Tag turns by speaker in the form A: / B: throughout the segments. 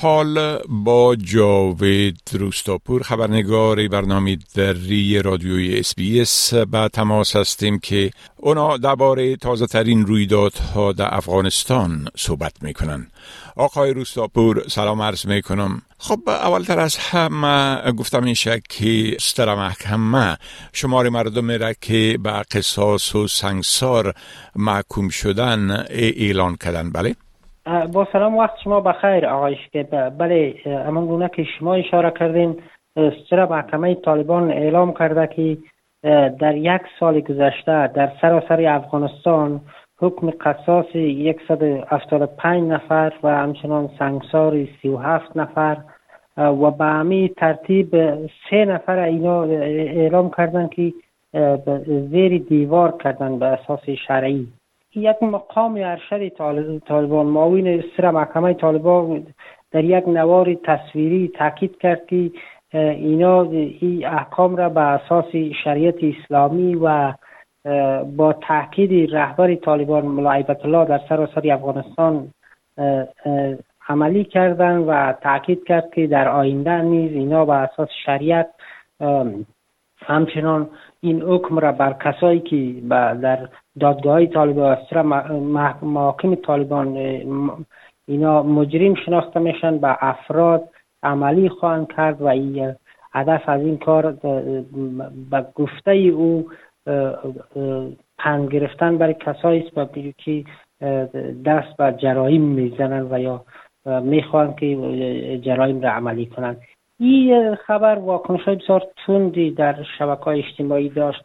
A: حال با جاوید روستاپور خبرنگار برنامه دری رادیوی SBS به تماس هستیم که اونا درباره تازه ترین رویدادها در افغانستان صحبت می‌کنن. آقای روستاپور سلام عرض می‌کنم. خب اولتر از همه گفتم این که ستر محکمه شمار مردم را که به قصاص و سنگسار محکوم شدن اعلان کردن. بله؟
B: با سلام وقت شما بخیر آقای شکیب. بله امان گونه که شما اشاره کردین چرا محکمه طالبان اعلام کرده که در یک سال گذشته در سراسر افغانستان حکم قصاص 175 نفر و همچنان سنگسار 37 نفر و به همین ترتیب سه نفر اینا اعلام کردن که زیر دیوار کردن به اساس شرعی. یک مقام ارشد طالبان. معاون سر محکمه طالبان در یک نوار تصویری تاکید کرد که اینا این احکام را به اساس شریعت اسلامی و با تاکید رهبر طالبان ملاعبت الله در سراسر افغانستان عملی کردن و تاکید کرد که در آینده نیز اینا به اساس شریعت همچنان این حکم را بر کسایی که در دادگاه طالبان و محاکم طالبان اینا مجرم شناخته میشن به افراد عملی خواهند کرد و این هدف از این کار به گفته او پند گرفتن برای کسایی است که دست به جرایم می‌زنن و یا می‌خوان که جرایم را عملی کنند. این خبر واکنش های بسیار تندی در شبکه های اجتماعی داشت.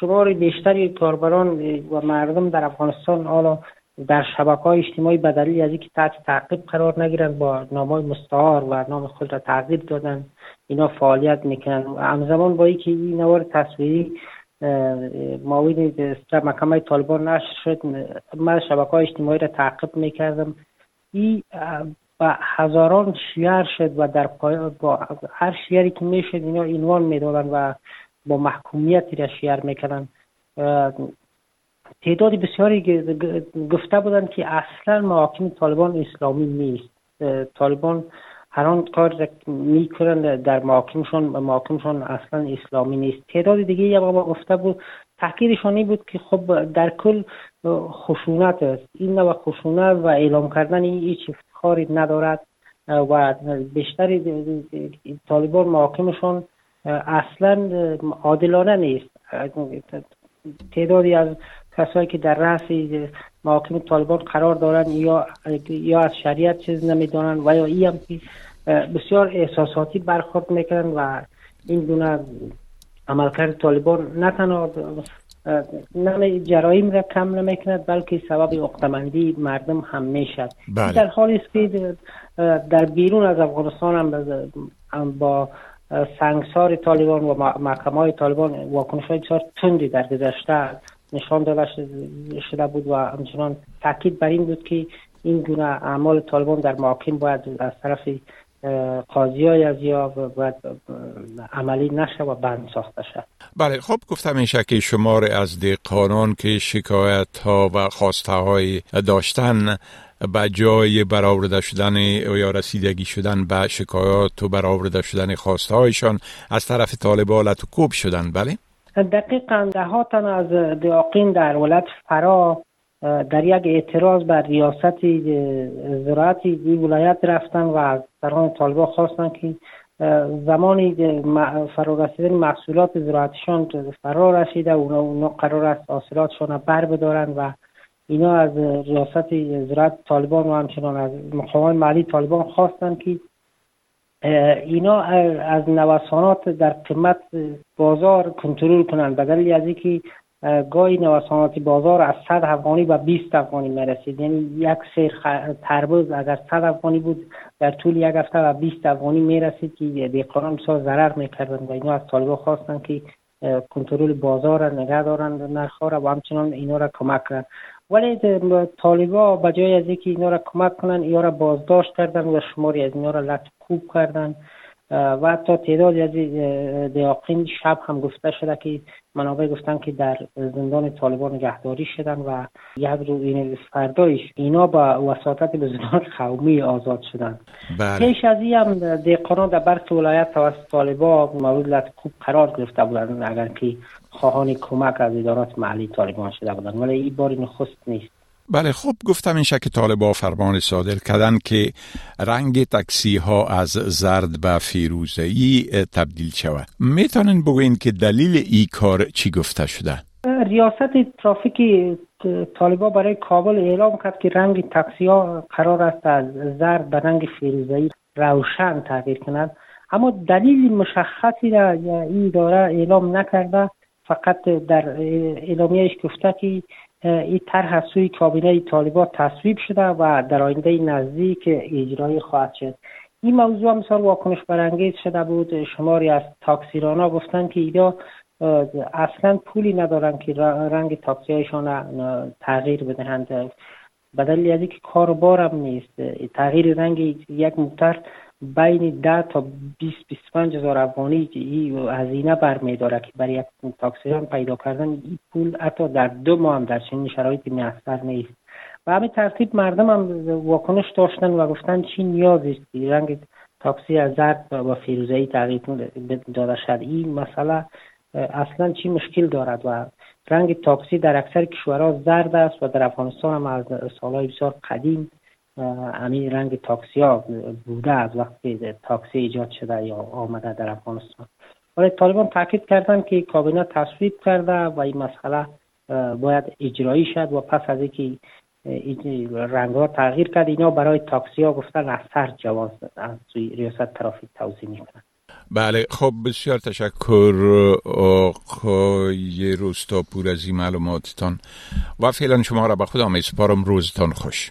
B: شمار بیشتری کاربران و مردم در افغانستان حالا در شبکه های اجتماعی به دلیل از اینکه تحت تعقیب قرار نگیرند با نامای مستعار و نام خود را تغییر دادن اینا فعالیت می‌کنن و همزمان با اینکه این نوار تصویری معاون محکمه طالبان نشر شد من شبکه های اجتماعی را تعقیب می‌کردم. این و هزاران شیار شد و در با هر شیاری که می‌شد اینا عنوان می‌دادن و با محکومیتی را شیار می‌کردن. تعداد بسیاری گفته بودند که اصلا محاکم طالبان اسلامی نیست. طالبان هر آن کار می‌کنن در محاکمشون محاکمشون اصلا اسلامی نیست. تعداد دیگه یه گفته بود تحقیرشانی بود که خب در کل خشونت است. این نوع خشونت و اعلام کردن این هیچ افتخاری ندارد و بیشتر طالبان محاکمشون اصلا عادلانه نیست. تعدادی از کسایی که در رأس محاکم طالبان قرار دارند یا یا از شریعت چیز نمی‌دانند و یا ای هم بسیار احساساتی برخورد می‌کنند و این گونه عملکرد طالبان نه تنها نه جرایم را کم نمی‌کند بلکه سبب اقتمندی مردم هم می‌شد بله. در حالی است که در بیرون از افغانستان هم با سنگسار طالبان و محکمه های طالبان واکنش های بسیار تندی در گذشته نشان داده شده بود و همچنان تاکید بر این بود که این گونه اعمال طالبان در محاکم باید از طرف قاضی های از یا باید عملی نشه و بند ساخته شد
A: بله خب گفتم این که شمار از قانون که شکایت ها و خواسته های داشتن به جای برآورده شدن یا رسیدگی شدن به شکایات و برآورده شدن خواسته هایشان از طرف طالبان و کوب شدن بله؟
B: دقیقا ده ها تن از دیاقین در ولایت فرا در یک اعتراض بر ریاست زراعت این ولایت رفتن و از سران طالبا خواستن که زمانی فرا رسیدن محصولات زراعتشان فرا رسیده اونا, اونا قرار است حاصلاتشان بر بدارن و اینا از ریاست زراعت طالبان و همچنان از مقامان مالی طالبان خواستن که اینا از نوسانات در قیمت بازار کنترل کنند. بدل از اینکه گاهی نوسانات بازار از 100 افغانی و 20 افغانی می‌رسید. یعنی یک سیر تربوز اگر 100 افغانی بود در طول یک هفته و 20 افغانی می‌رسید که دیقران بسیار ضرر می‌کردن و اینا از طالبا خواستن که کنترل بازار را نگه دارند نرخ و همچنان اینا را کمک کنند. ولی طالبا به جای از اینکه اینا را کمک کنن اینا را بازداشت کردن و شماری از اینا را لط کوب کردن و تا تعدادی از دیاقین شب هم گفته شده که منابع گفتن که در زندان طالبان نگهداری شدن و یک رو این فردایش اینا با وساطت به زندان قومی آزاد شدن. بله. پیش از این هم دیقانان در برخی ولایت توسط طالبان مورد خوب قرار گرفته بودن اگر که خواهان کمک از ادارات محلی طالبان شده بودن ولی این بار نخست نیست.
A: بله خب گفتم این که طالبا فرمان صادر کردن که رنگ تاکسی ها از زرد به فیروزهی تبدیل شود. می‌تونین بگوین که دلیل ای کار چی گفته شده؟
B: ریاست ترافیک طالبا برای کابل اعلام کرد که رنگ تاکسی ها قرار است از زرد به رنگ فیروزهی روشن تغییر کنند اما دلیل مشخصی را این داره اعلام نکرده فقط در اعلامیهش گفته که این طرح از سوی کابینه طالبات تصویب شده و در آینده نزدیک اجرایی خواهد شد. این موضوع مثال واکنش برانگیز شده بود. شماری از تاکسیرانا گفتن که اینا اصلا پولی ندارن که رنگ تاکسی هایشان تغییر بدهند. بدلی از اینکه کار بارم نیست. تغییر رنگ یک موتر بین 10 تا 20 25 هزار افغانی این هزینه برمیداره که برای یک تاکسیران پیدا کردن این پول حتی در دو ماه هم در چنین شرایطی میسر نیست. و همین ترتیب مردم هم واکنش داشتن و گفتن چی نیازی است رنگ تاکسی از زرد و فیروزهی تغییر داده شد این مسئله اصلا چی مشکل دارد و رنگ تاکسی در اکثر کشورها زرد است و در افغانستان هم از سالهای بسیار قدیم همین رنگ تاکسی ها بوده از وقتی تاکسی ایجاد شده یا آمده در افغانستان. ولی طالبان تاکید کردن که کابینه تصویب کرده و این مسئله باید اجرایی شد و پس از اینکه رنگ ها تغییر کرد اینا برای تاکسی ها گفتن از سر جواز از ریاست ترافیک توضیح می‌کنن
A: بله خب بسیار تشکر آقای روستاپور از این معلوماتتان و فعلا شما را به خدا می سپارم روزتان خوش.